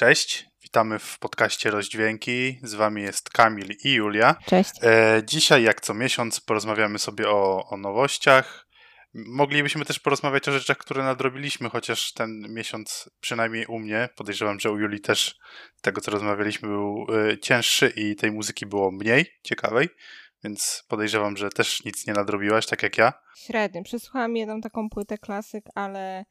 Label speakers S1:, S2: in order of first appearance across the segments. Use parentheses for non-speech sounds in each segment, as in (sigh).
S1: Cześć, witamy w podcaście Rozdźwięki. Z wami jest Kamil i Julia.
S2: Cześć.
S1: E, dzisiaj, jak co miesiąc, porozmawiamy sobie o, o nowościach. Moglibyśmy też porozmawiać o rzeczach, które nadrobiliśmy, chociaż ten miesiąc, przynajmniej u mnie, podejrzewam, że u Julii też tego, co rozmawialiśmy, był y, cięższy i tej muzyki było mniej ciekawej, więc podejrzewam, że też nic nie nadrobiłaś, tak jak ja.
S2: Średnio. Przesłuchałam jedną taką płytę klasyk, ale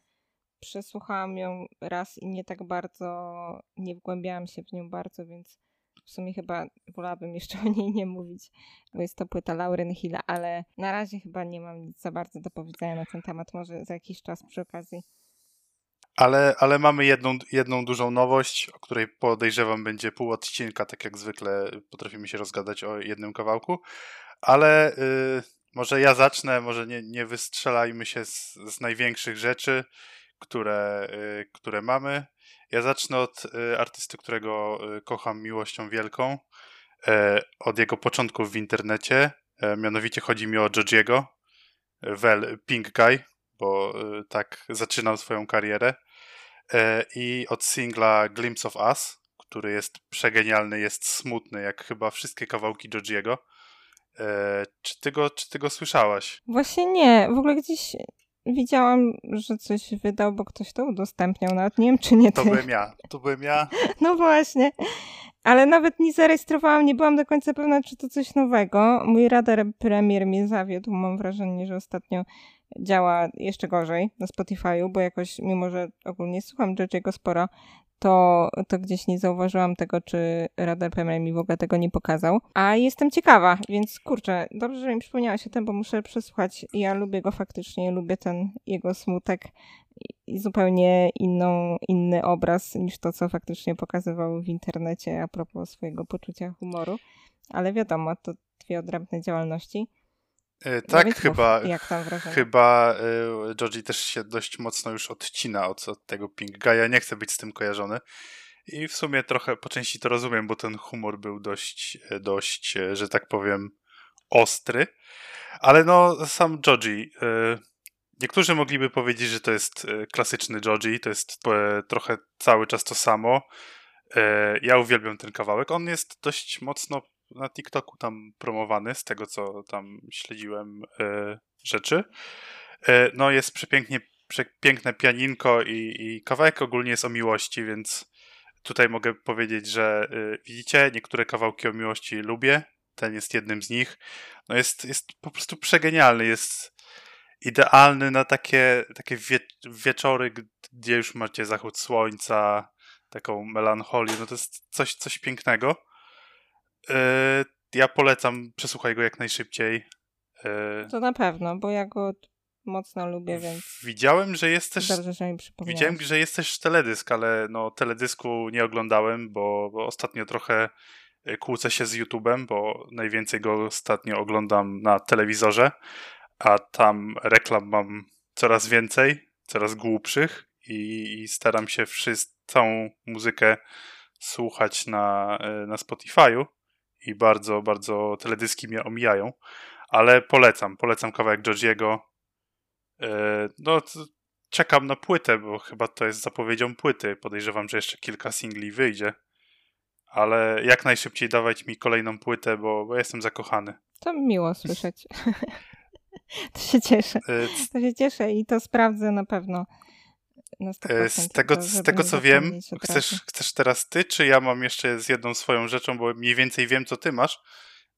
S2: przesłuchałam ją raz i nie tak bardzo, nie wgłębiałam się w nią bardzo, więc w sumie chyba wolałabym jeszcze (laughs) o niej nie mówić, bo jest to płyta Lauren Hilla, ale na razie chyba nie mam nic za bardzo do powiedzenia na ten temat. Może za jakiś czas przy okazji.
S1: Ale, ale mamy jedną, jedną dużą nowość, o której podejrzewam będzie pół odcinka, tak jak zwykle potrafimy się rozgadać o jednym kawałku. Ale y, może ja zacznę, może nie, nie wystrzelajmy się z, z największych rzeczy, które, y, które mamy. Ja zacznę od y, artysty, którego y, kocham miłością wielką, e, od jego początków w internecie. E, mianowicie chodzi mi o Jojiego, well, Pink Guy, bo tak zaczynał swoją karierę. E, I od singla Glimpse of Us, który jest przegenialny, jest smutny, jak chyba wszystkie kawałki Jojiego. Czy ty, go, czy ty go słyszałaś?
S2: Właśnie nie. W ogóle gdzieś Widziałam, że coś wydał, bo ktoś to udostępniał, nawet nie wiem, czy nie
S1: ty. To byłem ja, to byłem ja. (laughs)
S2: No właśnie, ale nawet nie zarejestrowałam, nie byłam do końca pewna, czy to coś nowego. Mój radar premier mnie zawiódł, mam wrażenie, że ostatnio działa jeszcze gorzej na Spotify'u, bo jakoś, mimo że ogólnie słucham Jojiego sporo, to, to gdzieś nie zauważyłam tego, czy Radar PM mi w ogóle tego nie pokazał. A jestem ciekawa, więc kurczę, dobrze, że mi przypomniałaś o tym, bo muszę przesłuchać. Ja lubię go faktycznie, lubię ten jego smutek i zupełnie inną, inny obraz niż to, co faktycznie pokazywał w internecie a propos swojego poczucia humoru. Ale wiadomo, to dwie odrębne działalności.
S1: E, tak, no chyba, jak tam chyba y, Georgie też się dość mocno już odcina od, od tego Pink Guy'a. Nie chcę być z tym kojarzony. I w sumie trochę po części to rozumiem, bo ten humor był dość, e, dość, że tak powiem, ostry. Ale no, sam. Y, niektórzy mogliby powiedzieć, że to jest klasyczny Joji, to jest trochę cały czas to samo. Ja uwielbiam ten kawałek. On jest dość mocno na TikToku tam promowany, z tego co tam śledziłem e, rzeczy. E, no jest przepięknie, przepiękne pianinko i, i kawałek ogólnie jest o miłości, więc tutaj mogę powiedzieć, że e, widzicie, niektóre kawałki o miłości lubię, ten jest jednym z nich. No jest, jest po prostu przegenialny, jest idealny na takie, takie wie, wieczory, gdzie już macie zachód słońca, taką melancholię, no to jest coś, coś pięknego. E, ja polecam, przesłuchaj go jak najszybciej.
S2: E, to na pewno, bo ja go mocno lubię, więc.
S1: Widziałem, że jest też. Dobrze, że mi Widziałem, że jest też teledysk, ale no teledysku nie oglądałem, bo, bo ostatnio trochę e, kłócę się z YouTube'em, bo najwięcej go ostatnio oglądam na telewizorze, a tam reklam mam coraz więcej, coraz głupszych i, i staram się wszyscy, całą muzykę słuchać na, na Spotify'u i bardzo, bardzo teledyski mnie omijają, ale polecam, polecam kawałek Georgiego. E, no, czekam na płytę, bo chyba to jest zapowiedzią płyty. Podejrzewam, że jeszcze kilka singli wyjdzie. Ale jak najszybciej dawać mi kolejną płytę, bo, bo jestem zakochany.
S2: To miło słyszeć. (laughs) to się cieszę. E, to się cieszę i to sprawdzę na pewno.
S1: E, z tego, to, z tego co wiem, chcesz, chcesz teraz ty, czy ja mam jeszcze z jedną swoją rzeczą, bo mniej więcej wiem, co ty masz.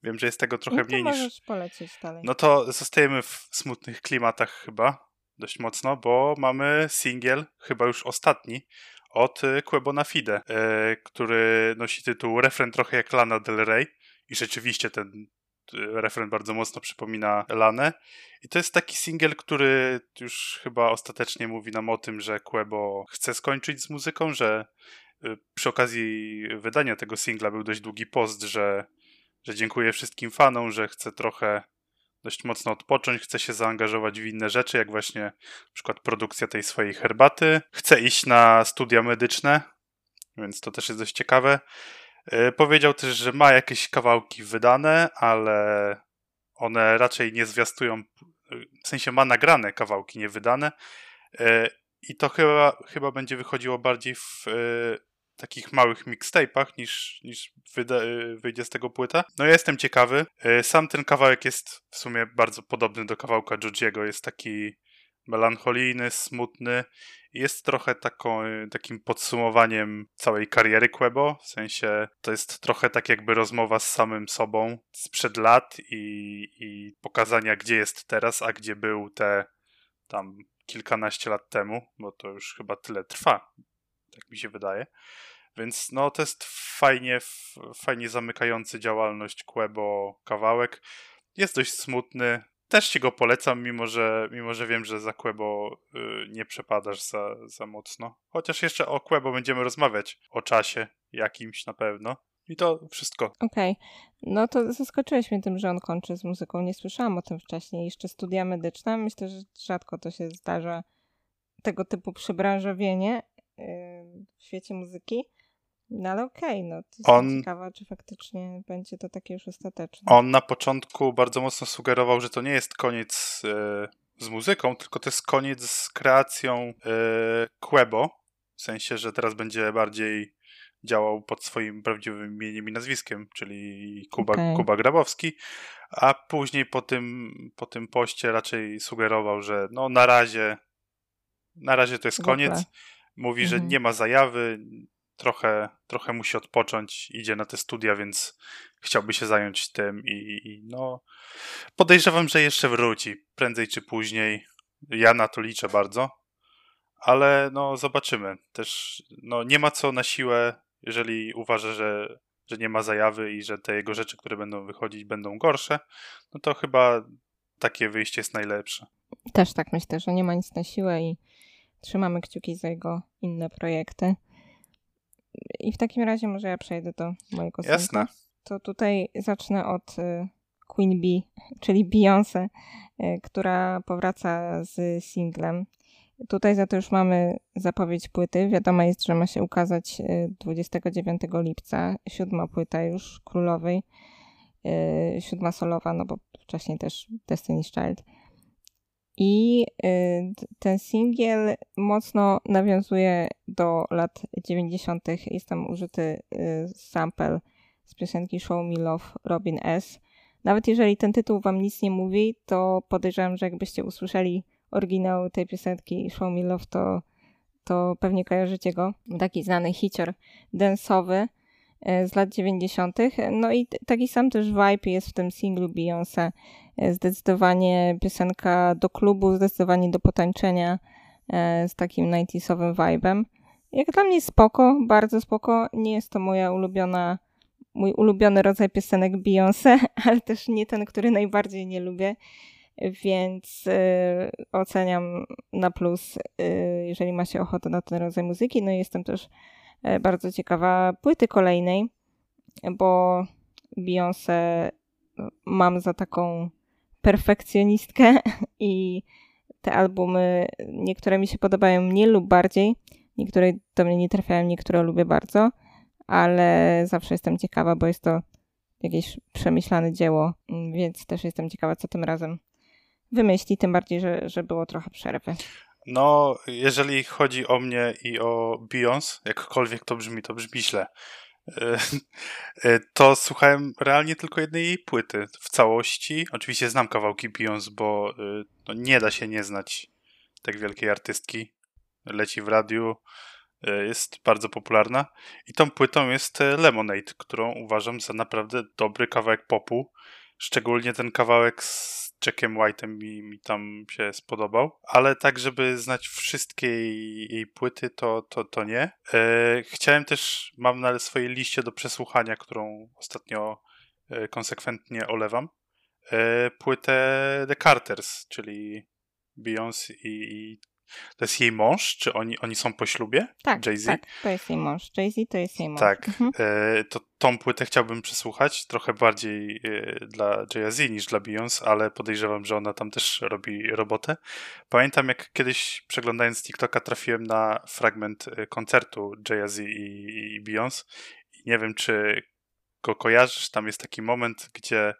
S1: Wiem, że jest tego trochę no mniej niż.
S2: polecieć dalej.
S1: No to zostajemy w smutnych klimatach chyba dość mocno, bo mamy singiel, chyba już ostatni, od e, Quebona Fide, e, który nosi tytuł Refren trochę jak Lana Del Rey. I rzeczywiście ten refren bardzo mocno przypomina Lanę. I to jest taki singiel, który już chyba ostatecznie mówi nam o tym, że Quebo chce skończyć z muzyką, że y, przy okazji wydania tego singla był dość długi post, że, że dziękuję wszystkim fanom, że chce trochę dość mocno odpocząć, chce się zaangażować w inne rzeczy, jak właśnie na przykład produkcja tej swojej herbaty. Chce iść na studia medyczne, więc to też jest dość ciekawe. E, powiedział też, że ma jakieś kawałki wydane, ale one raczej nie zwiastują, w sensie ma nagrane kawałki niewydane e, i to chyba, chyba będzie wychodziło bardziej w, e, takich małych mixtape'ach niż, niż wyjdzie z tego płyta. No ja jestem ciekawy. Sam ten kawałek jest w sumie bardzo podobny do kawałka Georgiego. Jest taki melancholijny, smutny. Jest trochę taką, y, takim podsumowaniem całej kariery Quebo. W sensie to jest trochę tak jakby rozmowa z samym sobą sprzed lat i, i pokazania, gdzie jest teraz, a gdzie był te tam kilkanaście lat temu, bo to już chyba tyle trwa, tak mi się wydaje. Więc no to jest fajnie, fajnie zamykający działalność Quebo kawałek. Jest dość smutny. Też ci go polecam, mimo że, mimo że wiem, że za Quebo y, nie przepadasz za, za mocno. Chociaż jeszcze o Quebo będziemy rozmawiać, o czasie jakimś na pewno. I to wszystko.
S2: Okej. Okay. No to zaskoczyłeś mnie tym, że on kończy z muzyką. Nie słyszałam o tym wcześniej. Jeszcze studia medyczne. Myślę, że rzadko to się zdarza. Tego typu przebranżowienie yy, w świecie muzyki. No ale okej, okay, no to on, ciekawa, czy faktycznie będzie to takie już ostateczne.
S1: On na początku bardzo mocno sugerował, że to nie jest koniec yy, z muzyką, tylko to jest koniec z kreacją yy, Quebo. W sensie, że teraz będzie bardziej działał pod swoim prawdziwym imieniem i nazwiskiem, czyli Kuba, okay. Kuba Grabowski, a później po tym, po tym poście raczej sugerował, że no na razie na razie to jest koniec. Mówi, mhm. że nie ma zajawy, trochę, trochę musi odpocząć, idzie na te studia, więc chciałby się zająć tym i, i no podejrzewam, że jeszcze wróci prędzej czy później. Ja na to liczę bardzo, ale no zobaczymy. Też no nie ma co na siłę jeżeli uważa, że, że nie ma zajawy i że te jego rzeczy, które będą wychodzić, będą gorsze, no to chyba takie wyjście jest najlepsze.
S2: Też tak myślę, że nie ma nic na siłę i trzymamy kciuki za jego inne projekty. I w takim razie może ja przejdę do mojego
S1: Jasne.
S2: To tutaj zacznę od y, Queen Bee, (laughs) czyli Beyoncé, y, która powraca z singlem Tutaj za to już mamy zapowiedź płyty. Wiadomo jest, że ma się ukazać 29 y, lipca. Siódma płyta już królowej. Siódma solowa, no bo wcześniej też Destiny's Child. I y, ten singiel mocno nawiązuje do lat 90. Jest tam użyty sample z piosenki Show Me Love Robin S. Nawet jeżeli ten tytuł wam nic nie mówi, to podejrzewam, że jakbyście usłyszeli oryginał tej piosenki Show Me Love, to, to pewnie kojarzycie go. Taki znany hicior densowy e, z lat 90. No i taki sam też vibe jest w tym singlu Beyoncé. E, zdecydowanie piosenka do klubu, zdecydowanie do potańczenia e, z takim 90sowym vibe'em. Jak dla mnie spoko, bardzo spoko. Nie jest to moja ulubiona, mój ulubiony rodzaj piosenek Beyoncé, (laughs) ale też nie ten, który najbardziej nie lubię więc y, oceniam na plus, jeżeli ma się ochotę na ten rodzaj muzyki. No i jestem też bardzo ciekawa płyty kolejnej, bo Beyoncé mam za taką perfekcjonistkę i te albumy, niektóre mi się podobają mniej lub bardziej, niektóre do mnie nie trafiają, niektóre lubię bardzo, ale zawsze jestem ciekawa, bo jest to jakieś przemyślane dzieło, więc też jestem ciekawa, co tym razem wymyśli, tym bardziej, że, że było trochę przerwy.
S1: No, jeżeli chodzi o mnie i o Beyoncé, jakkolwiek to brzmi, to brzmi źle, (laughs) to słuchałem realnie tylko jednej jej płyty w całości. Oczywiście znam kawałki Beyoncé, bo e, no, nie da się nie znać tak wielkiej artystki. Leci w radiu, jest bardzo popularna. I tą płytą jest Lemonade, którą uważam za naprawdę dobry kawałek popu. Szczególnie ten kawałek z Jackiem White'em mi, mi tam się spodobał, ale tak, żeby znać wszystkie jej, jej płyty, to, to, to nie. E, chciałem też, mam na swojej liście do przesłuchania, którą ostatnio e, konsekwentnie olewam, e, płytę The Carters, czyli Beyoncé i, i to jest jej mąż? Czy oni, oni są po ślubie?
S2: Tak, Jay-Z? tak, to jest jej mąż. Jay-Z to jest jej mąż.
S1: Tak, mhm. e, to tą płytę chciałbym przesłuchać, trochę bardziej e, dla Jay-Z niż dla Beyoncé, ale podejrzewam, że ona tam też robi robotę. Pamiętam, jak kiedyś przeglądając TikToka trafiłem na fragment e, koncertu Jay-Z i, i Beyoncé nie wiem, czy go kojarzysz, tam jest taki moment, gdzie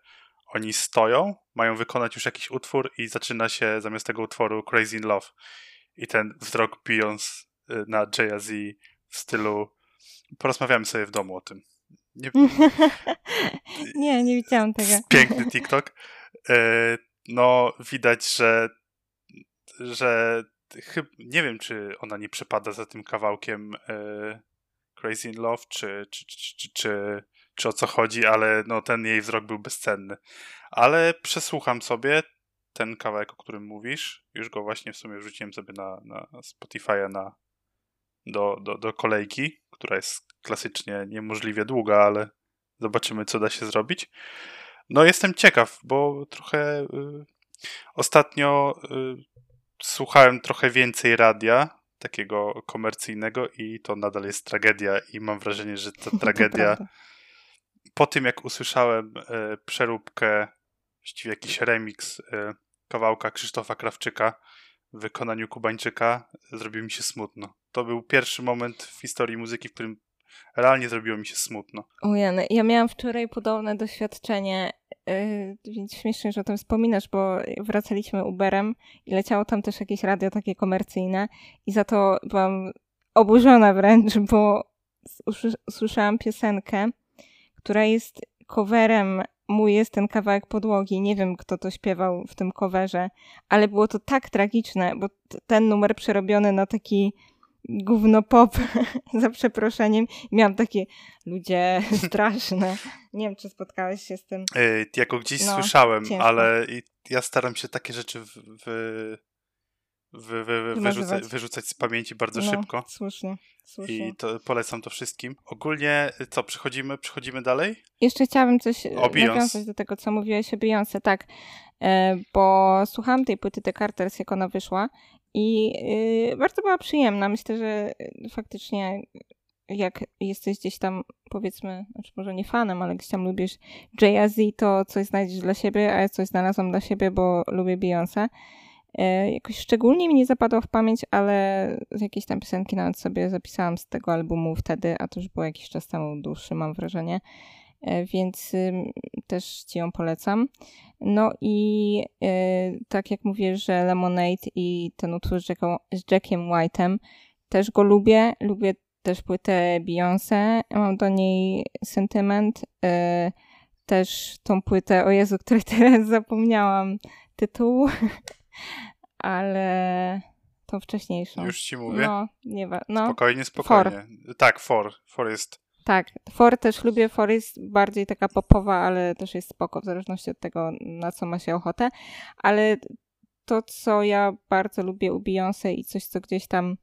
S1: oni stoją, mają wykonać już jakiś utwór i zaczyna się zamiast tego utworu Crazy in Love i ten wzrok Beyoncé y, na Jay-Z w stylu porozmawiamy sobie w domu o tym.
S2: Nie, (laughs) nie, nie widziałam (laughs) tego.
S1: Piękny TikTok. E, no, widać, że, że chyb, nie wiem, czy ona nie przepada za tym kawałkiem e, Crazy in Love, czy, czy, czy, czy, czy o co chodzi, ale no, ten jej wzrok był bezcenny. Ale przesłucham sobie ten kawałek, o którym mówisz. Już go właśnie w sumie wrzuciłem sobie na, na Spotify'a na, do, do, do kolejki, która jest klasycznie niemożliwie długa, ale zobaczymy, co da się zrobić. No, jestem ciekaw, bo trochę y, ostatnio y, słuchałem trochę więcej radia, takiego komercyjnego, i to nadal jest tragedia, i mam wrażenie, że ta (laughs) tragedia. po tym, jak usłyszałem y, przeróbkę, właściwie jakiś remix y, kawałka Krzysztofa Krawczyka w wykonaniu Kubańczyka, zrobiło mi się smutno. To był pierwszy moment w historii muzyki, w którym realnie zrobiło mi się smutno.
S2: Ujany. Ja miałam wczoraj podobne doświadczenie, yy, więc śmiesznie, że o tym wspominasz, bo wracaliśmy Uberem i leciało tam też jakieś radio takie komercyjne i za to byłam oburzona wręcz, bo usłyszałam piosenkę, która jest coverem mój jest ten kawałek podłogi. Nie wiem, kto to śpiewał w tym coverze, ale było to tak tragiczne, bo ten numer przerobiony na taki gówno pop, (laughs) za przeproszeniem. miałam takie, ludzie (laughs) straszne. Nie wiem, czy spotkałeś się z tym.
S1: Yy, ja go gdzieś no, słyszałem, ciężko. ale ja staram się takie rzeczy w, w, w, w wyrzucać, wyrzucać, z pamięci bardzo
S2: no,
S1: szybko.
S2: Słusznie, słusznie.
S1: I to polecam to wszystkim. Ogólnie, co, przechodzimy, przechodzimy dalej?
S2: Jeszcze chciałabym coś o nawiązać do tego, co mówiłeś o Beyoncé, tak. E, bo słuchałam tej płyty The Carters, jak ona wyszła i yy, bardzo była przyjemna. Myślę, że y, faktycznie jak jesteś gdzieś tam, powiedzmy, znaczy może nie fanem, ale gdzieś tam lubisz Jay-Z, to coś znajdziesz dla siebie, a ja coś znalazłam dla siebie, bo lubię Beyoncé. Yy, jakoś szczególnie mi nie zapadło w pamięć, ale jakieś tam piosenki nawet sobie zapisałam z tego albumu wtedy, a to już było jakiś czas temu dłuższy, mam wrażenie. E, więc też Ci ją polecam. No i e, tak jak mówię, że Lemonade i ten utwór z, Jackiem, z Jackiem White'em też go lubię. Lubię też płytę Beyoncé, mam do niej sentyment. E, też tą płytę, o Jezu, której (laughs) teraz zapomniałam tytułu, ale tą wcześniejszą.
S1: Już ci mówię.
S2: No, nie no.
S1: Spokojnie, spokojnie. For. Tak, For. For jest
S2: tak, For też lubię. For jest bardziej taka popowa, ale też jest spoko, w zależności od tego, na co ma się ochotę. Ale to, co ja bardzo lubię u Beyoncé i coś, co gdzieś tam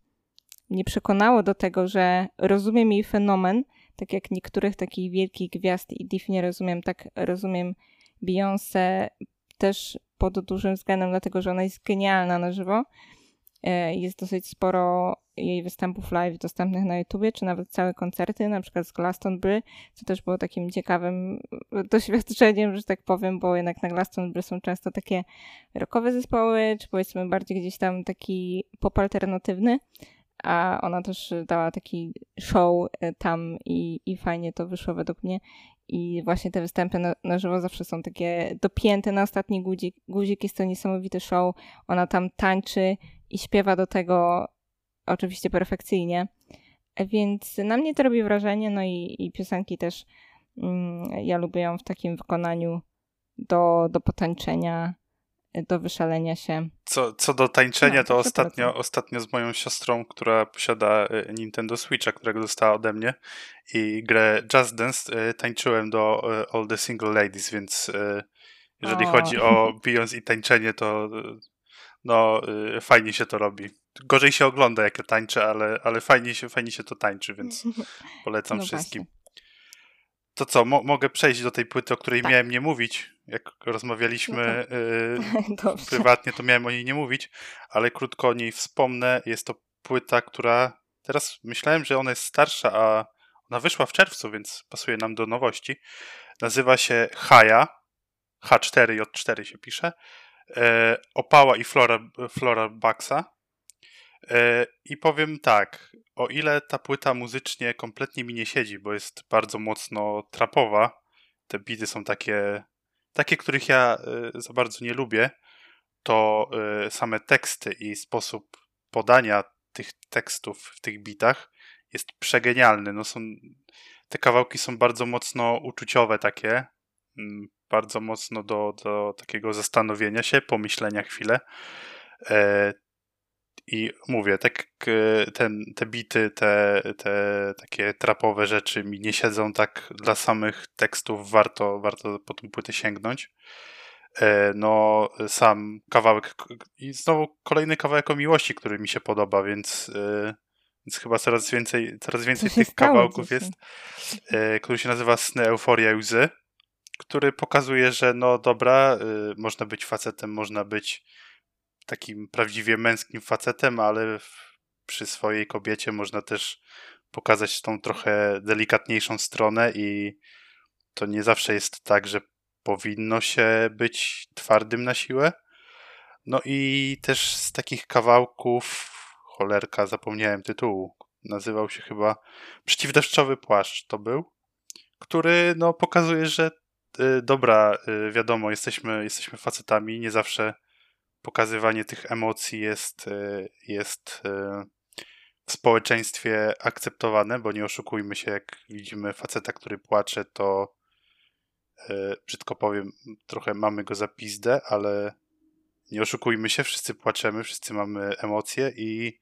S2: mnie przekonało do tego, że rozumiem jej fenomen, tak jak niektórych takich wielkich gwiazd i div nie rozumiem, tak rozumiem Beyoncé też pod dużym względem, dlatego że ona jest genialna na żywo. E, jest dosyć sporo jej występów live dostępnych na YouTubie, czy nawet całe koncerty, na przykład z Glastonbury, co też było takim ciekawym (laughs) doświadczeniem, że tak powiem, bo jednak na Glastonbury są często takie rockowe zespoły, czy powiedzmy bardziej gdzieś tam taki pop alternatywny, a ona też dała taki show e, tam i, i fajnie to wyszło według mnie. I właśnie te występy na, na żywo zawsze są takie dopięte na ostatni guzik. Guzik jest to niesamowity show. Ona tam tańczy i śpiewa do tego oczywiście perfekcyjnie. Więc na mnie to robi wrażenie, no i, i piosenki też mm, ja lubię ją w takim wykonaniu do, do potańczenia, do wyszalenia się.
S1: Co, co do tańczenia, no, to ostatnio, ostatnio z moją siostrą, która posiada y, Nintendo Switcha, którego dostała ode mnie i grę Just Dance, y, tańczyłem do y, All the Single Ladies, więc jeżeli o. chodzi o (laughs) Beyoncé i tańczenie, to no fajnie się to robi gorzej się ogląda, jak ja tańczę, ale, ale fajnie, się, fajnie się to tańczy, więc (laughs) polecam no wszystkim. Właśnie. To co, mo mogę przejść do tej płyty, o której tak. miałem nie mówić. Jak rozmawialiśmy no yy, (laughs) prywatnie, to miałem o niej nie mówić, ale krótko o niej wspomnę. Jest to płyta, która teraz myślałem, że ona jest starsza, a ona wyszła w czerwcu, więc pasuje nam do nowości. Nazywa się Haja. H4 J4 się pisze. E, Opała i Flora, Flora Baxa. E, I powiem tak, o ile ta płyta muzycznie kompletnie mi nie siedzi, bo jest bardzo mocno trapowa, te bity są takie, takie których ja e, za bardzo nie lubię, to e, same teksty i sposób podania tych tekstów w tych bitach jest przegenialny. No są, te kawałki są bardzo mocno uczuciowe takie, mm, bardzo mocno do, do takiego zastanowienia się, pomyślenia chwilę. E, I mówię, tak ten, te bity, te, te takie trapowe rzeczy mi nie siedzą tak dla samych tekstów, warto, warto po tą płytę sięgnąć. E, no, sam kawałek i znowu kolejny kawałek o miłości, który mi się podoba, więc, e, więc chyba coraz więcej, coraz więcej tych kawałków jest, który się nazywa Sny, Euforia, Łzy który pokazuje, że no dobra, można być facetem, można być takim prawdziwie męskim facetem, ale przy swojej kobiecie można też pokazać tą trochę delikatniejszą stronę i to nie zawsze jest tak, że powinno się być twardym na siłę. No i też z takich kawałków, cholerka, zapomniałem tytułu, nazywał się chyba Przeciwdeszczowy płaszcz to był, który no pokazuje, że Y, dobra, y, wiadomo, jesteśmy, jesteśmy facetami, nie zawsze pokazywanie tych emocji jest, y, jest w społeczeństwie akceptowane, bo nie oszukujmy się, jak widzimy faceta, który płacze, to brzydko powiem, trochę mamy go za pizdę, ale nie oszukujmy się, wszyscy płaczemy, wszyscy mamy emocje i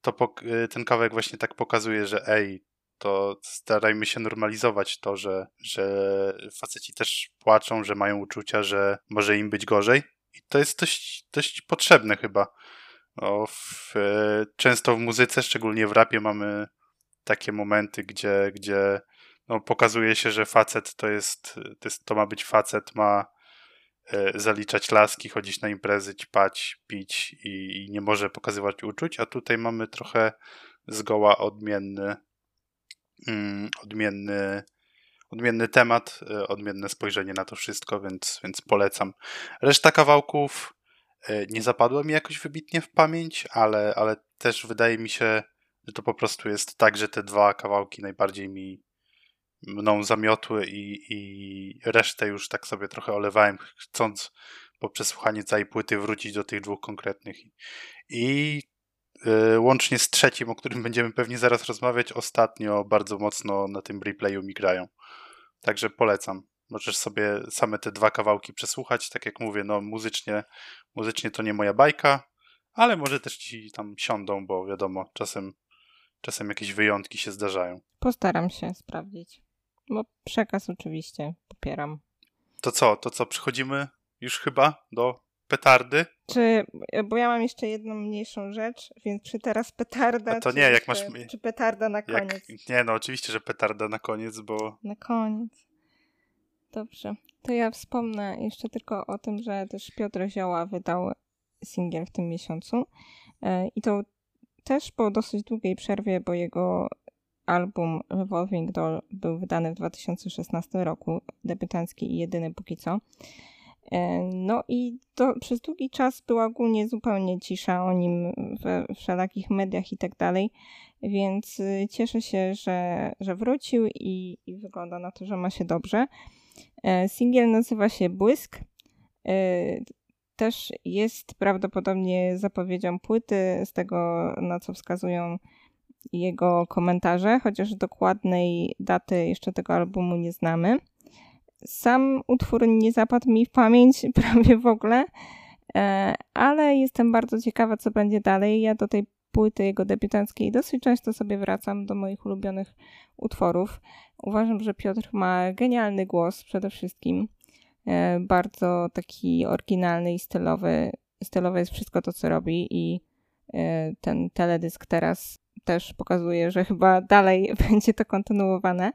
S1: to ten kawałek właśnie tak pokazuje, że ej, to starajmy się normalizować to, że, że faceci też płaczą, że mają uczucia, że może im być gorzej. I to jest dość, dość potrzebne chyba. No, w, często w muzyce, szczególnie w rapie, mamy takie momenty, gdzie, gdzie no, pokazuje się, że facet to jest, to jest, to ma być facet, ma e, zaliczać laski, chodzić na imprezy, ćpać, pić i, i nie może pokazywać uczuć, a tutaj mamy trochę zgoła odmienny Mm, odmienny, odmienny temat, e, odmienne spojrzenie na to wszystko, więc, więc polecam. Reszta kawałków e, nie zapadła mi jakoś wybitnie w pamięć, ale, ale też wydaje mi się, że to po prostu jest tak, że te dwa kawałki najbardziej mi mną zamiotły i, i resztę już tak sobie trochę olewałem, chcąc po przesłuchaniu całej płyty wrócić do tych dwóch konkretnych. I łącznie z trzecim, o którym będziemy pewnie zaraz rozmawiać, ostatnio bardzo mocno na tym replayu mi grają. Także polecam. Możesz sobie same te dwa kawałki przesłuchać. Tak jak mówię, no muzycznie, muzycznie to nie moja bajka, ale może też ci tam siądą, bo wiadomo, czasem, czasem jakieś wyjątki się zdarzają.
S2: Postaram się sprawdzić. Bo przekaz oczywiście popieram.
S1: To co, to co, przechodzimy już chyba do petardy.
S2: Czy, bo ja mam jeszcze jedną mniejszą rzecz, więc czy teraz petarda,
S1: A to
S2: czy,
S1: nie, jak masz...
S2: czy petarda na koniec?
S1: Jak, nie, no oczywiście, że petarda na koniec, bo...
S2: Na koniec. Dobrze. To ja wspomnę jeszcze tylko o tym, że też Piotr Zioła wydał singiel w tym miesiącu e, i to też po dosyć długiej przerwie, bo jego album Revolving Doll był wydany w 2016 roku, debiutancki i jedyny póki co. E, no i to przez długi czas była ogólnie zupełnie cisza o nim we wszelakich mediach i tak dalej, więc y, cieszę się, że, że wrócił i, i wygląda na to, że ma się dobrze. E, singiel nazywa się Błysk. E, też jest prawdopodobnie zapowiedzią płyty, z tego na co wskazują jego komentarze, chociaż dokładnej daty jeszcze tego albumu nie znamy. Sam utwór nie zapadł mi w pamięć (laughs) prawie w ogóle, e, ale jestem bardzo ciekawa, co będzie dalej. Ja do tej płyty jego debiutanckiej dosyć często sobie wracam do moich ulubionych utworów. Uważam, że Piotr ma genialny głos przede wszystkim. E, bardzo taki oryginalny i stylowy. Stylowe jest wszystko to, co robi i e, ten teledysk teraz też pokazuje, że chyba dalej (laughs) będzie to kontynuowane.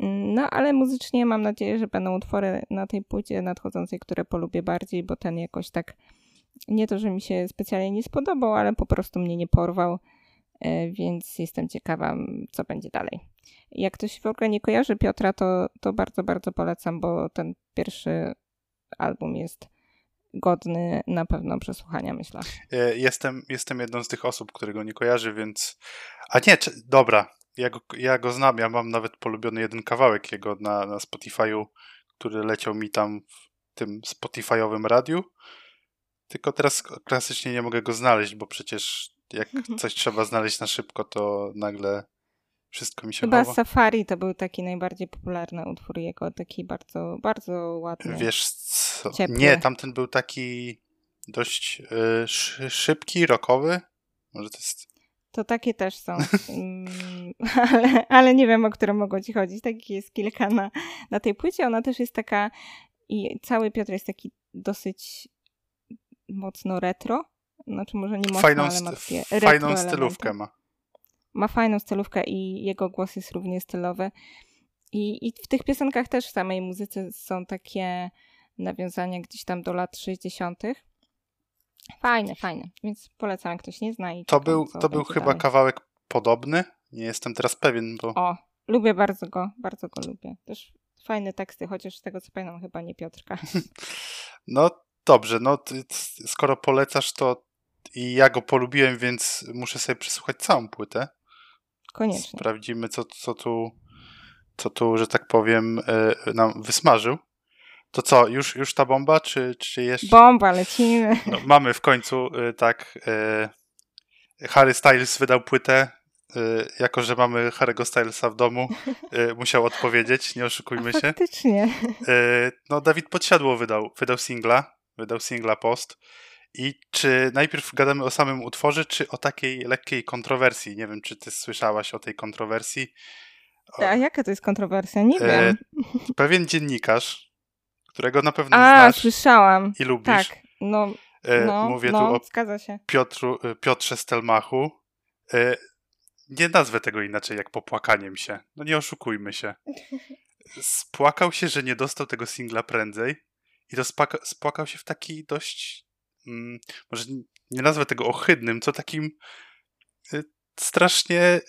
S2: No, ale muzycznie mam nadzieję, że będą utwory na tej płycie nadchodzącej, które polubię bardziej, bo ten jakoś tak nie to, że mi się specjalnie nie spodobał, ale po prostu mnie nie porwał, e, więc jestem ciekawa, co będzie dalej. Jak ktoś w ogóle nie kojarzy Piotra, to, to bardzo, bardzo polecam, bo ten pierwszy album jest godny na pewno przesłuchania, myślę.
S1: E, jestem, jestem jedną z tych osób, którego nie kojarzy, więc. A nie, czy... dobra, ja go, ja go znam, ja mam nawet polubiony jeden kawałek jego na, na Spotify'u, który leciał mi tam w tym Spotify'owym radiu. Tylko teraz klasycznie nie mogę go znaleźć, bo przecież jak mhm. coś trzeba znaleźć na szybko, to nagle Wszystko mi się
S2: Chyba
S1: chowa.
S2: Safari to był taki najbardziej popularny utwór jego, taki bardzo, bardzo ładny.
S1: Wiesz co?
S2: Ciepły.
S1: Nie, tamten był taki dość y, szybki, rockowy. Może to jest...
S2: To takie też są. Mm, (laughs) ale, ale nie wiem, o które mogło ci chodzić. Takich jest kilka na, na tej płycie. Ona też jest taka i cały Piotr jest taki dosyć mocno retro. Znaczy może nie mocno,
S1: fajną,
S2: ale ma takie
S1: Fajną stylówkę
S2: elementy.
S1: ma.
S2: Ma fajną stylówkę i jego głos jest równie stylowy. I, I w tych piosenkach też w samej muzyce są takie nawiązania gdzieś tam do lat 60. Fajne, fajne. Więc polecam, jak ktoś nie zna. I
S1: to był, to był chyba
S2: dalej.
S1: kawałek podobny. Nie jestem teraz pewien, bo.
S2: O, lubię bardzo go, bardzo go lubię. Też fajne teksty, chociaż z tego co pamiętam, chyba nie Piotrka. (laughs)
S1: No dobrze, no skoro polecasz to i ja go polubiłem, więc muszę sobie przesłuchać całą płytę.
S2: Koniecznie.
S1: Sprawdzimy, co, co tu, co tu, że tak powiem, yy, nam wysmażył. To co, już, już ta bomba, czy, czy jeszcze?
S2: Bomba, lecimy.
S1: No, mamy w końcu, yy, tak, yy, Harry Styles wydał płytę, jako że mamy Harry'ego Stylesa w domu, musiał odpowiedzieć, nie oszukujmy się.
S2: Faktycznie.
S1: No, Dawid Podsiadło wydał, wydał singla, wydał singla Post. I czy najpierw gadamy o samym utworze, czy o takiej lekkiej kontrowersji? Nie wiem, czy ty słyszałaś o tej kontrowersji.
S2: O... A jaka to jest kontrowersja? Nie e, wiem.
S1: Pewien dziennikarz, którego na pewno
S2: A,
S1: znasz
S2: słyszałam.
S1: i lubisz.
S2: Tak, no,
S1: e,
S2: no
S1: Mówię
S2: no,
S1: tu o. Piotru, Piotrze Stelmachu. E, nie nazwę tego inaczej jak popłakaniem się. No nie oszukujmy się. Spłakał się, że nie dostał tego singla prędzej i to spłakał się w taki dość mm, może nie nazwę tego ohydnym, co takim y, strasznie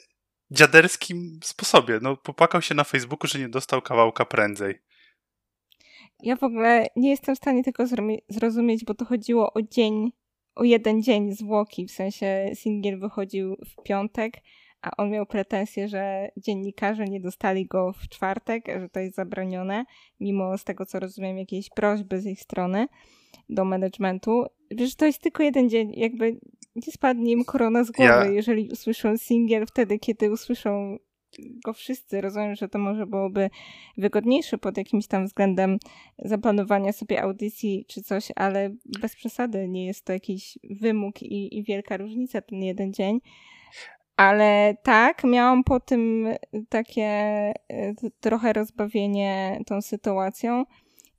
S1: dziaderskim sposobie. No, popłakał się na Facebooku, że nie dostał kawałka prędzej.
S2: Ja w ogóle nie jestem w stanie tego zrozumieć, bo to chodziło o dzień, o jeden dzień zwłoki, w sensie singiel wychodził w piątek, a on miał pretensję, że dziennikarze nie dostali go w czwartek, że to jest zabronione, mimo z tego co rozumiem jakiejś prośby z ich strony do managementu. Wiesz, to jest tylko jeden dzień, jakby nie spadnie im korona z głowy, ja... jeżeli usłyszą singiel wtedy, kiedy usłyszą go wszyscy. Rozumiem, że to może byłoby wygodniejsze pod jakimś tam względem zaplanowania sobie audycji czy coś, ale bez przesady nie jest to jakiś wymóg i, i wielka różnica ten jeden dzień. Ale tak, miałam po tym takie e, trochę rozbawienie tą sytuacją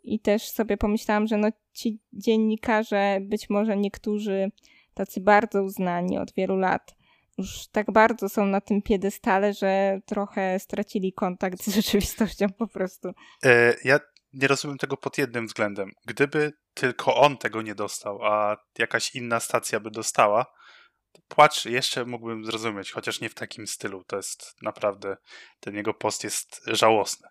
S2: i też sobie pomyślałam, że no ci dziennikarze, być może niektórzy tacy bardzo uznani od wielu lat, już tak bardzo są na tym piedestale, że trochę stracili kontakt z (laughs) rzeczywistością po prostu.
S1: E, ja nie rozumiem tego pod jednym względem. Gdyby tylko on tego nie dostał, a jakaś inna stacja by dostała, płacz jeszcze mógłbym zrozumieć, chociaż nie w takim stylu. To jest naprawdę, ten jego post jest żałosny.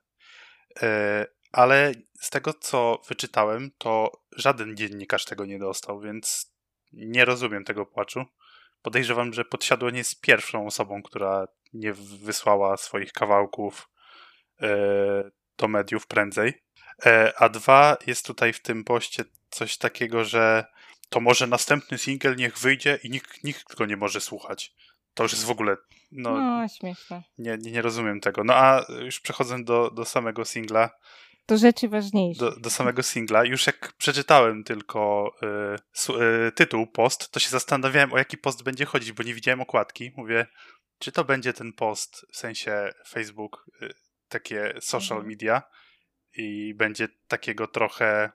S1: E, ale z tego, co wyczytałem, to żaden dziennikarz tego nie dostał, więc nie rozumiem tego płaczu. Podejrzewam, że Podsiadło nie jest pierwszą osobą, która nie wysłała swoich kawałków e, do mediów prędzej. E, a dwa, jest tutaj w tym poście coś takiego, że to może następny singiel niech wyjdzie i nikt, nikt go nie może słuchać. To już jest w ogóle. No,
S2: no śmieszne.
S1: Nie, nie, nie rozumiem tego. No a już przechodzę do, do samego singla.
S2: Do rzeczy ważniejszych.
S1: Do, do samego singla. Już jak przeczytałem tylko y, y, tytuł, post, to się zastanawiałem, o jaki post będzie chodzić, bo nie widziałem okładki. Mówię, czy to będzie ten post, w sensie Facebook, y, takie social mhm. media i będzie takiego trochę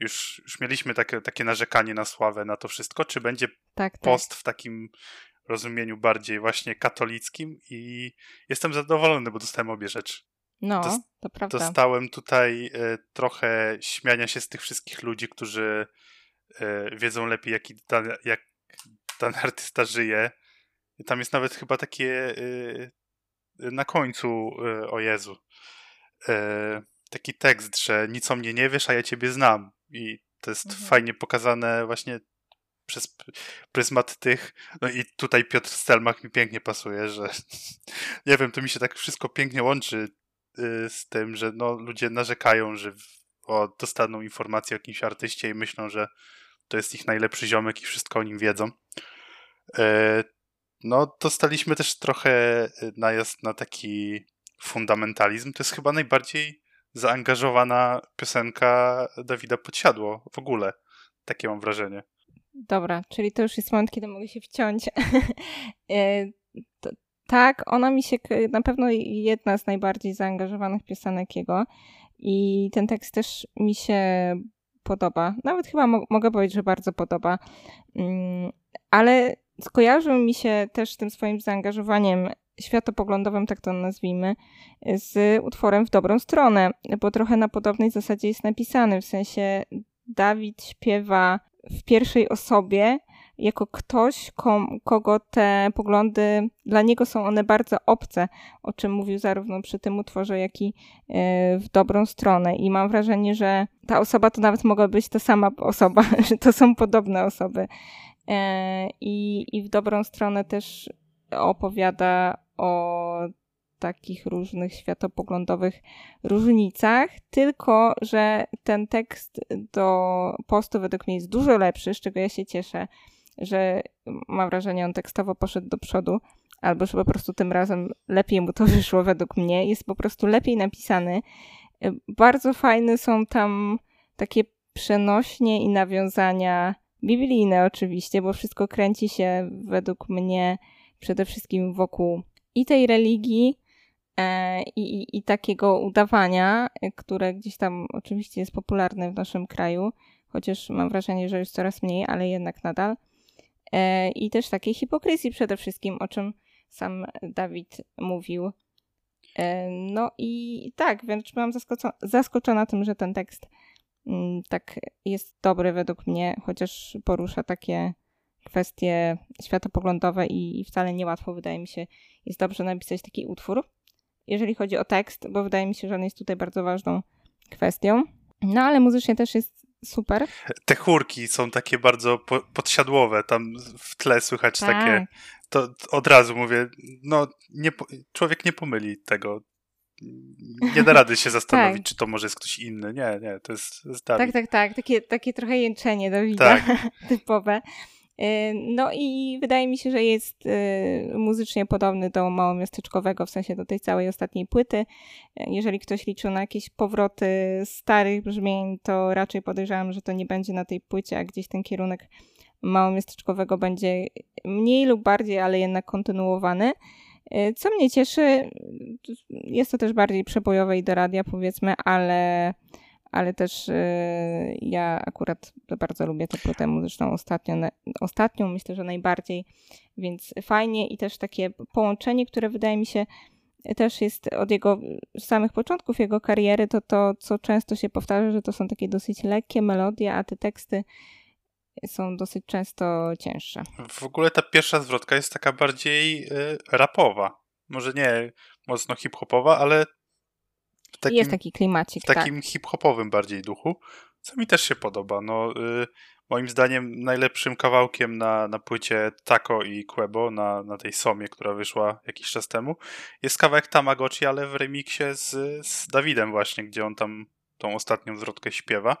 S1: już, już mieliśmy takie, takie narzekanie na sławę na to wszystko, czy będzie tak, post tak. w takim rozumieniu bardziej właśnie katolickim i jestem zadowolony, bo dostałem obie rzeczy.
S2: No, to prawda.
S1: Dostałem tutaj y, trochę śmiania się z tych wszystkich ludzi, którzy y, wiedzą lepiej, jaki dan, jak ten artysta żyje. I tam jest nawet chyba takie y, na końcu, o Jezu, taki tekst, że nic o mnie nie wiesz, a ja ciebie znam. I to jest mhm. fajnie pokazane właśnie przez pryzmat tych. No i tutaj Piotr Stelmach mi pięknie pasuje, że (laughs) nie wiem, to mi się tak wszystko pięknie łączy z tym, że no, ludzie narzekają, że o, dostaną informację o jakimś artyście i myślą, że to jest ich najlepszy ziomek i wszystko o nim wiedzą. E, no, dostaliśmy też trochę najazd na taki fundamentalizm. To jest chyba najbardziej zaangażowana piosenka Dawida Podsiadło w ogóle. Takie mam wrażenie.
S2: Dobra, czyli to już jest moment, kiedy mogę się wciąć. (laughs) E, tak, ona mi się na pewno jedna z najbardziej zaangażowanych piosenek jego i ten tekst też mi się podoba. Nawet chyba mo mogę powiedzieć, że bardzo podoba. Mm, ale skojarzył mi się też tym swoim zaangażowaniem światopoglądowym, tak to nazwijmy, z utworem w dobrą stronę, bo trochę na podobnej zasadzie jest napisany. W sensie Dawid śpiewa w pierwszej osobie jako ktoś, kogo te poglądy, dla niego są one bardzo obce, o czym mówił zarówno przy tym utworze, jak i e, w dobrą stronę. I mam wrażenie, że ta osoba to nawet mogła być ta sama osoba, (laughs) że to są podobne osoby. E, I, i w dobrą stronę też opowiada o takich różnych światopoglądowych różnicach, tylko że ten tekst do postu według mnie jest dużo lepszy, z czego ja się cieszę, że mam wrażenie, on tekstowo poszedł do przodu, albo że po prostu tym razem lepiej mu to (laughs) wyszło według mnie. Jest po prostu lepiej napisany. Bardzo fajne są tam takie przenośnie i nawiązania biblijne oczywiście, bo wszystko kręci się według mnie przede wszystkim wokół i tej religii, e, i, i, i, takiego udawania, które gdzieś tam oczywiście jest popularne w naszym kraju, chociaż mam wrażenie, że już coraz mniej, ale jednak nadal. E, I też takiej hipokryzji przede wszystkim, o czym sam Dawid mówił. E, no i tak, więc byłam zaskoczona, zaskoczona tym, że ten tekst mm, tak jest dobry według mnie, chociaż porusza takie kwestie światopoglądowe i wcale niełatwo, wydaje mi się, jest dobrze napisać taki utwór, jeżeli chodzi o tekst, bo wydaje mi się, że on jest tutaj bardzo ważną kwestią. No ale muzycznie też jest super.
S1: Te chórki są takie bardzo po, podsiadłowe, tam w tle słychać tak. takie. To od razu mówię, no nie, człowiek nie pomyli tego. Nie da rady się (laughs) zastanowić, tak. czy to może jest ktoś inny. Nie, nie, to jest, jest
S2: Tak, tak, tak. Takie, takie trochę jęczenie do tak. (laughs) typowe. Y, no i wydaje mi się, że jest y, muzycznie podobny do małomiasteczkowego, w sensie do tej całej ostatniej płyty. Jeżeli ktoś liczył na jakieś powroty starych brzmień, to raczej podejrzewam, że to nie będzie na tej płycie, a gdzieś ten kierunek małomiasteczkowego będzie mniej lub bardziej, ale jednak kontynuowany. Y, co mnie cieszy, jest to też bardziej przebojowe i do radia powiedzmy, ale ale też y, ja akurat bardzo lubię tę płytę muzyczną ostatnio, ostatnią, myślę, że najbardziej, więc fajnie i też takie połączenie, które wydaje mi się też jest od jego samych początków jego kariery, to to, co często się powtarza, że to są takie dosyć lekkie melodie, a te teksty są dosyć często cięższe.
S1: W ogóle ta pierwsza zwrotka jest taka bardziej y, rapowa. Może nie mocno hip-hopowa, ale
S2: takim, jest taki klimacik.
S1: W takim tak. hip-hopowym bardziej duchu, co mi też się podoba. No, y, moim zdaniem najlepszym kawałkiem na, na płycie Taco i Quebo, na, na tej Somie, która wyszła jakiś czas temu, jest kawałek Tamagotchi, ale w remiksie z, z Dawidem właśnie, gdzie on tam tą ostatnią zwrotkę śpiewa.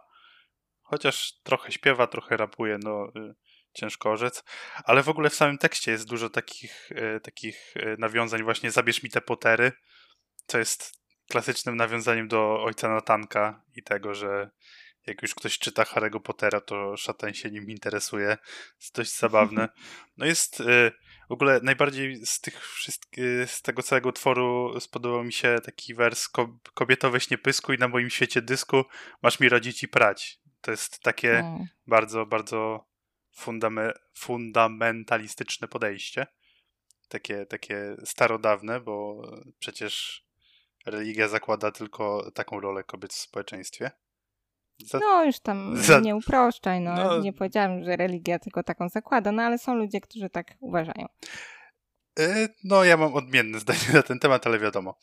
S1: Chociaż trochę śpiewa, trochę rapuje, no y, ciężko orzec. Ale w ogóle w samym tekście jest dużo takich, y, takich y, nawiązań właśnie zabierz mi te potery, co jest klasycznym nawiązaniem do ojca Natanka i tego, że jak już ktoś czyta Harry'ego Pottera, to szatan się nim interesuje. Jest dość zabawne. (laughs) No jest y, w ogóle najbardziej z tych wszystkich, y, z tego całego utworu spodobał mi się taki wers Kobieto weź nie pyskuj na moim świecie dysku, masz mi rodzić i prać. To jest takie hmm. bardzo, bardzo fundame, fundamentalistyczne podejście. Takie, takie starodawne, bo przecież religia zakłada tylko taką rolę kobiet w społeczeństwie.
S2: Za... No już tam (laughs) Za... nie uproszczaj, no. no. Nie powiedziałem, że religia tylko taką zakłada, no ale są ludzie, którzy tak uważają.
S1: E, no ja mam odmienne (laughs) zdanie na ten temat, ale wiadomo.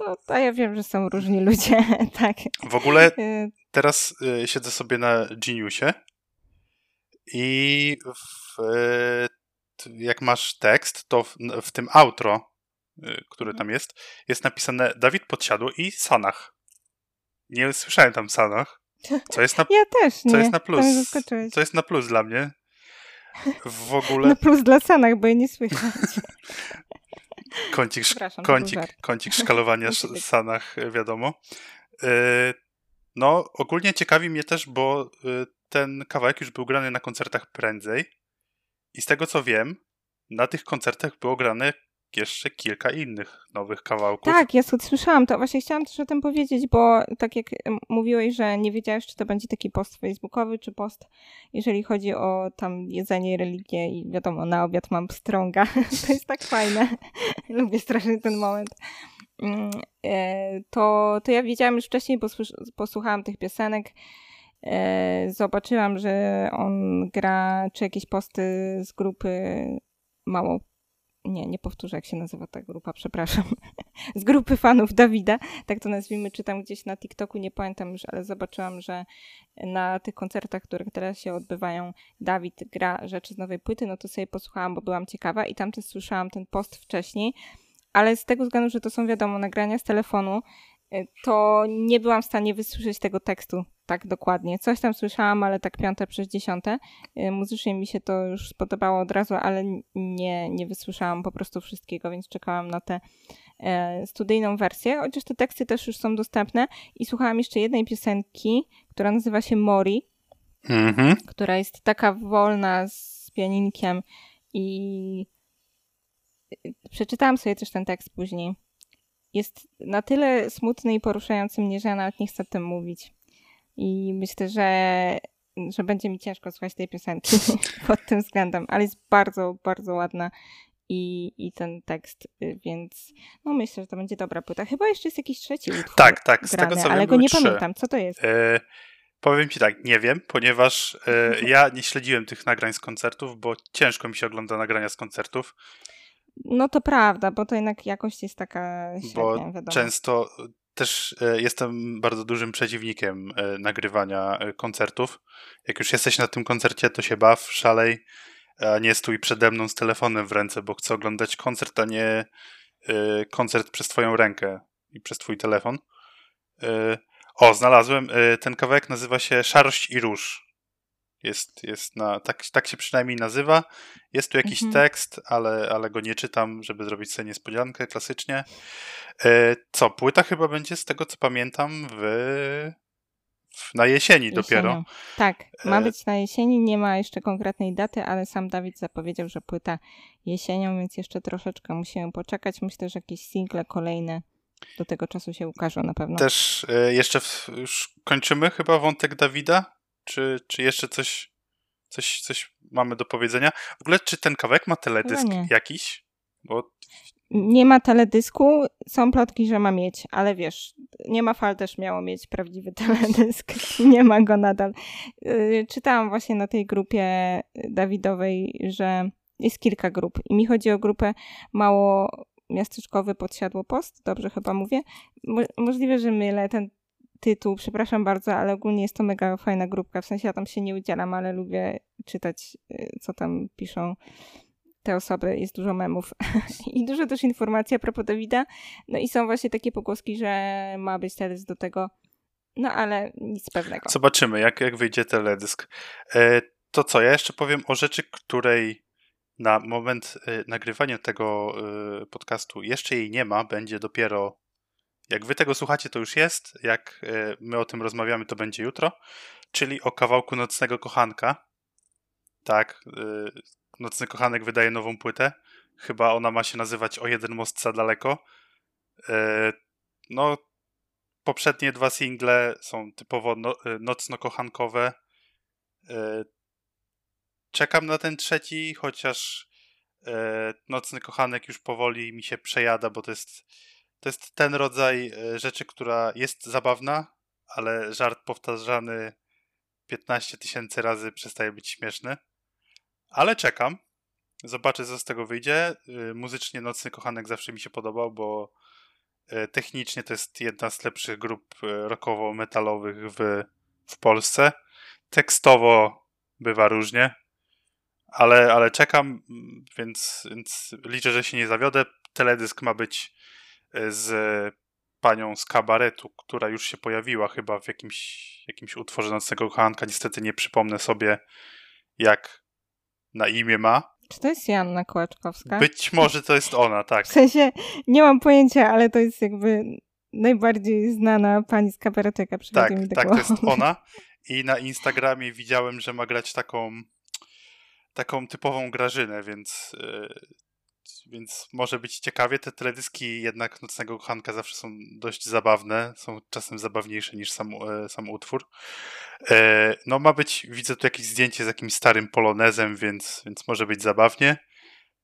S2: No, a ja wiem, że są różni (laughs) ludzie, tak.
S1: W ogóle e, teraz y, siedzę sobie na Geniusie i w, jak masz tekst, to w, w tym outro który mhm. tam jest, jest napisane Dawid Podsiadło i Sanach. Nie słyszałem tam Sanach. Co jest na, (laughs)
S2: ja też nie.
S1: Co jest na plus. Co jest na plus dla mnie. w ogóle...
S2: No plus dla Sanach, bo je nie słychać. (laughs)
S1: kącik, kącik, kącik szkalowania (laughs) Sanach, wiadomo. E, no, ogólnie ciekawi mnie też, bo ten kawałek już był grany na koncertach prędzej i z tego co wiem, na tych koncertach było grane jeszcze kilka innych nowych kawałków.
S2: Tak, ja słyszałam to. Właśnie chciałam też o tym powiedzieć, bo tak jak mówiłeś, że nie wiedziałeś, czy to będzie taki post facebookowy, czy post, jeżeli chodzi o tam jedzenie, religię i wiadomo, na obiad mam pstrąga. (laughs) to jest tak fajne. (laughs) Lubię strasznie ten moment. Mm, e, to, to ja wiedziałam już wcześniej, bo posłuchałam tych piosenek. E, zobaczyłam, że on gra, czy jakieś posty z grupy mało nie, nie powtórzę, jak się nazywa ta grupa, przepraszam, (laughs) z grupy fanów Dawida, tak to nazwijmy, czytam gdzieś na TikToku, nie pamiętam już, ale zobaczyłam, że na tych koncertach, które teraz się odbywają, Dawid gra rzeczy z nowej płyty, no to sobie posłuchałam, bo byłam ciekawa i tam też słyszałam ten post wcześniej, ale z tego względu, że to są wiadomo nagrania z telefonu, to nie byłam w stanie wysłyszeć tego tekstu tak dokładnie. Coś tam słyszałam, ale tak piąte przez dziesiąte. Y, muzycznie mi się to już spodobało od razu, ale nie, nie wysłyszałam po prostu wszystkiego, więc czekałam na tę e, studyjną wersję, chociaż te teksty też już są dostępne i słuchałam jeszcze jednej piosenki, która nazywa się Mori, mm-hmm. która jest taka wolna z pianinkiem i y, przeczytałam sobie też ten tekst później. Jest na tyle smutny i poruszający mnie, że ja nawet nie chcę o tym mówić. I myślę, że, że będzie mi ciężko słuchać tej piosenki (laughs) pod tym względem, ale jest bardzo, bardzo ładna i, i ten tekst, y, więc no myślę, że to będzie dobra płyta. Chyba jeszcze jest jakiś trzeci utwór
S1: Tak, tak, z grany, tego co
S2: ale
S1: wiem,
S2: go nie
S1: trzy.
S2: pamiętam. Co to jest? E,
S1: powiem ci tak, nie wiem, ponieważ e, (laughs) ja nie śledziłem tych nagrań z koncertów, bo ciężko mi się ogląda nagrania z koncertów.
S2: No to prawda, bo to jednak jakość jest taka średnia, bo wiadomo.
S1: często też e, jestem bardzo dużym przeciwnikiem e, nagrywania e, koncertów. Jak już jesteś na tym koncercie, to się baw, szalej, a nie stój przede mną z telefonem w ręce, bo chcę oglądać koncert, a nie koncert przez twoją rękę i przez twój telefon. O, znalazłem. Ten kawałek nazywa się Szarość i Róż. Jest, jest na, tak, tak się przynajmniej nazywa. Jest tu jakiś mhm. tekst, ale, ale go nie czytam, żeby zrobić sobie niespodziankę klasycznie. E, co, płyta chyba będzie z tego co pamiętam w, w na jesieni Jesienią. dopiero.
S2: Tak, ma e, być na jesieni, nie ma jeszcze konkretnej daty, ale sam Dawid zapowiedział, że płyta jesienią, więc jeszcze troszeczkę musimy poczekać. Myślę, że jakieś single kolejne do tego czasu się ukażą na pewno.
S1: Też e, jeszcze w, już kończymy chyba wątek Dawida? Czy, czy jeszcze coś, coś, coś mamy do powiedzenia? W ogóle, czy ten kawałek ma teledysk jakiś? Bo...
S2: Nie ma teledysku, są plotki, że ma mieć, ale wiesz, nie ma fal też miało mieć prawdziwy (laughs) teledysk, nie ma go nadal. Y, czytałam właśnie na tej grupie Dawidowej, że jest kilka grup i mi chodzi o grupę mało miasteczkowy podsiadło post, dobrze chyba mówię. Mo możliwe, że mylę, ten tytuł, przepraszam bardzo, ale ogólnie jest to mega fajna grupka. W sensie ja tam się nie udzielam, ale lubię czytać, y, co tam piszą te osoby. Jest dużo memów (laughs) i dużo też informacji a propos Dawida. No i są właśnie takie pogłoski, że ma być teledysk do tego, no ale nic pewnego.
S1: Zobaczymy, jak, jak wyjdzie teledysk. E, to co, ja jeszcze powiem o rzeczy, której na moment y, nagrywania tego y, podcastu jeszcze jej nie ma, będzie dopiero jak wy tego słuchacie, to już jest. Jak e, my o tym rozmawiamy, to będzie jutro. Czyli o kawałku Nocnego Kochanka. Tak, e, Nocny Kochanek wydaje nową płytę. Chyba ona ma się nazywać O jeden most za daleko. E, no, poprzednie dwa single są typowo no, nocno-kochankowe. Czekam na ten trzeci, chociaż Nocny Kochanek już powoli mi się przejada, bo to jest to jest ten rodzaj e, rzeczy, która jest zabawna, ale żart powtarzany 15 tysięcy razy przestaje być śmieszny. Ale czekam. Zobaczę, co z tego wyjdzie. E, muzycznie Nocny Kochanek zawsze mi się podobał, bo e, technicznie to jest jedna z lepszych grup rockowo-metalowych w, w Polsce. Tekstowo bywa różnie, ale, ale czekam, więc, więc liczę, że się nie zawiodę. Teledysk ma być z panią z kabaretu, która już się pojawiła chyba w jakimś, jakimś utworze Nocnego Kochanka. Niestety nie przypomnę sobie, jak, na imię ma.
S2: Czy to jest Janna Kołaczkowska?
S1: Być może to jest ona, tak.
S2: W sensie, nie mam pojęcia, ale to jest jakby najbardziej znana pani z kabaretyka.
S1: Tak, mi tak, to jest ona. (laughs) I na Instagramie widziałem, że ma grać taką taką typową Grażynę, więc yy, więc może być ciekawie. Te teledyski jednak Nocnego Kochanka zawsze są dość zabawne, są czasem zabawniejsze niż sam, e, sam utwór. E, no ma być, widzę tu jakieś zdjęcie z jakimś starym polonezem, więc, więc może być zabawnie.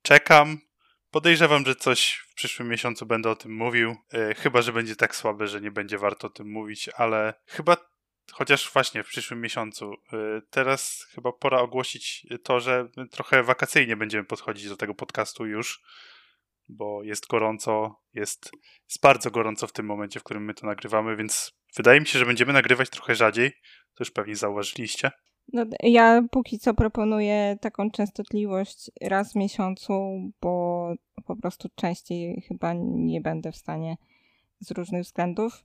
S1: Czekam. Podejrzewam, że coś w przyszłym miesiącu będę o tym mówił. E, chyba, że będzie tak słabe, że nie będzie warto o tym mówić, ale chyba chociaż właśnie w przyszłym miesiącu. Teraz chyba pora ogłosić to, że trochę wakacyjnie będziemy podchodzić do tego podcastu już bo jest gorąco, jest, jest bardzo gorąco w tym momencie, w którym my to nagrywamy, więc wydaje mi się, że będziemy nagrywać trochę rzadziej. To już pewnie zauważyliście.
S2: No, ja póki co proponuję taką częstotliwość raz w miesiącu, bo po prostu częściej chyba nie będę w stanie z różnych względów.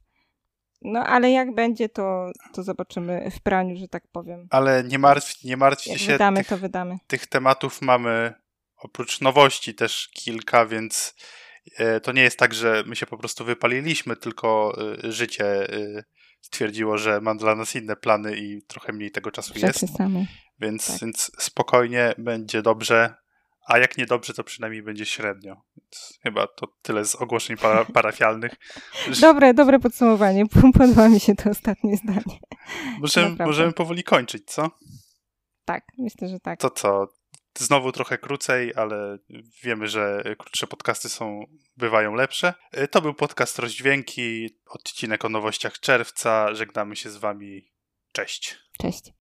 S2: No ale jak będzie, to, to zobaczymy w praniu, że tak powiem.
S1: Ale nie, martw, nie martwcie jak się.
S2: Wydamy, tych, to wydamy.
S1: Tych tematów mamy oprócz nowości też kilka, więc e, to nie jest tak, że my się po prostu wypaliliśmy, tylko e, życie e, stwierdziło, że mam dla nas inne plany i trochę mniej tego czasu jest. Więc, tak. więc spokojnie będzie dobrze, a jak nie dobrze, to przynajmniej będzie średnio. Więc chyba to tyle z ogłoszeń para (laughs) parafialnych.
S2: Dobre, dobre podsumowanie. (laughs) Podoba mi się to ostatnie zdanie.
S1: Możemy, możemy powoli kończyć, co?
S2: Tak, myślę, że tak.
S1: To co? Znowu trochę krócej, ale wiemy, że krótsze podcasty są, bywają lepsze. To był podcast Rozdźwięki, odcinek o nowościach czerwca. Żegnamy się z wami. Cześć.
S2: Cześć.